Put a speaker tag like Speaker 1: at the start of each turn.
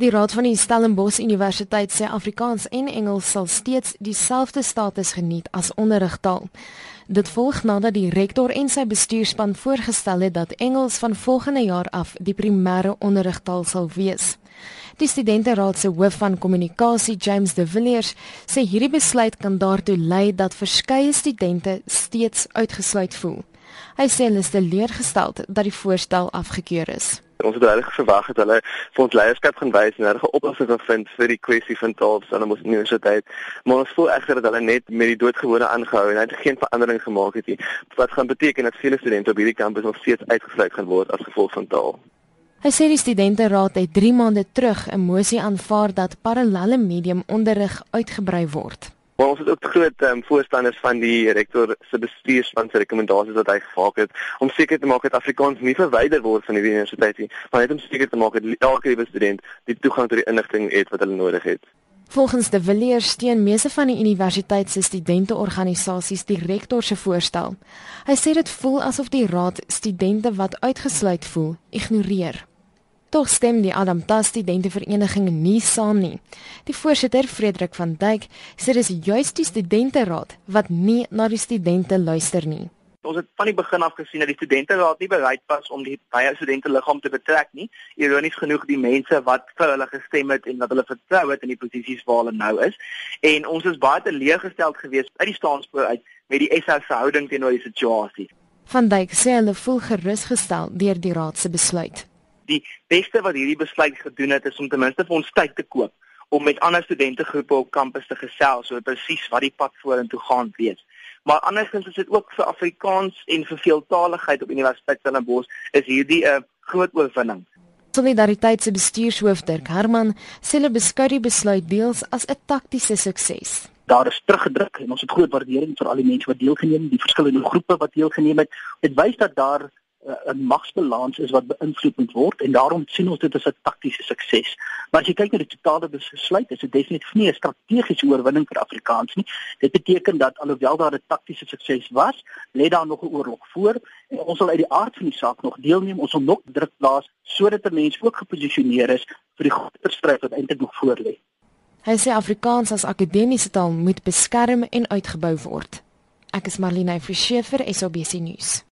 Speaker 1: Die Raad van die Stellenbosch Universiteit sê Afrikaans en Engels sal steeds dieselfde status geniet as onderrigtaal. Dit volg nadat die rektor en sy bestuurspan voorgestel het dat Engels van volgende jaar af die primêre onderrigtaal sal wees. Die studenteraad se hoof van kommunikasie, James De Villiers, sê hierdie besluit kan daartoe lei dat verskeie studente steeds uitgesluit voel. Hy sê hulle is teleurgestel dat die voorstel afgekeur is.
Speaker 2: Ons het regtig verwag dat hulle vir ons leierskap gaan wys en 'n oplossing vind vir die kwessie van taal aan ons universiteit. Maar ons voel egter dat hulle net met die doodgewone aangehou en het geen verandering gemaak het nie. Wat gaan beteken dat vele studente op hierdie kampus nog steeds uitgesluit gaan word as gevolg van taal.
Speaker 1: Hy sê die studenteraad het 3 maande terug 'n mosie aanvaar dat parallelle medium onderrig uitgebrei word.
Speaker 2: Maar ons is ook groot um, voorstanders van die rektor se bestuurspan se rekomendasies wat hy gemaak het om seker te maak dat Afrikaans nie verwyder word van die universiteit nie, maar net om seker te maak dat elke liewe student die toegang tot die inligting het wat hulle nodig het.
Speaker 1: Volgens de Villiers steun meeste van die universiteit se studenteorganisasies die rektor se voorstel. Hy sê dit voel asof die raad studente wat uitgesluit voel, ignoreer. Tog stem die Adam Tas studentevereniging nie saam nie. Die voorsitter, Frederik van Dyk, sê dis juist die studenteraad wat nie na die studente luister nie.
Speaker 3: Ons het van die begin af gesien dat die studenteraad nie bereid was om die baie studente liggaam te betrek nie. Ironies genoeg die mense wat vir hulle gestem het en wat hulle vertrou het in die posisies waar hulle nou is. En ons is baie teleurgesteld geweest uit die staanspoor uit met die SA se houding teenoor die situasie.
Speaker 1: Van Dyk sê hulle voel gerusgestel deur die raad se besluit
Speaker 3: die beste wat hierdie besluit gedoen het is om ten minste vir ons tyd te koop om met ander studentegroepe op kampus te gesels oor presies wat die pad vorentoe gaan wees. Maar andersins is dit ook vir Afrikaans en vir veeltaligheid op Universiteit Stellenbosch is hierdie 'n groot oorwinning.
Speaker 1: Solidariteit se bestuurshoof Dirk Herman sê hulle beskou die besluit deels as 'n taktiese sukses.
Speaker 4: Daar is teruggedruk en ons het groot waardering vir al die mense wat deelgeneem het, die verskillende groepe wat deelgeneem het. Dit wys dat daar 'n magsbalans is wat beïnvloed moet word en daarom sien ons dit as 'n taktiese sukses. Maar as jy kyk na die totale besluit, is dit definitief nie 'n strategiese oorwinning vir Afrikaans nie. Dit beteken dat alhoewel daar 'n taktiese sukses was, lê daar nog 'n oorlog voor en ons sal uit die aard van die saak nog deelneem. Ons sal nog druk plaas sodat die mense ook geposisioneer is vir die groter stryd wat eintlik nog voor lê.
Speaker 1: Hy sê Afrikaans as akademiese taal moet beskerm en uitgebou word. Ek is Marlene Forsiefer, SABC nuus.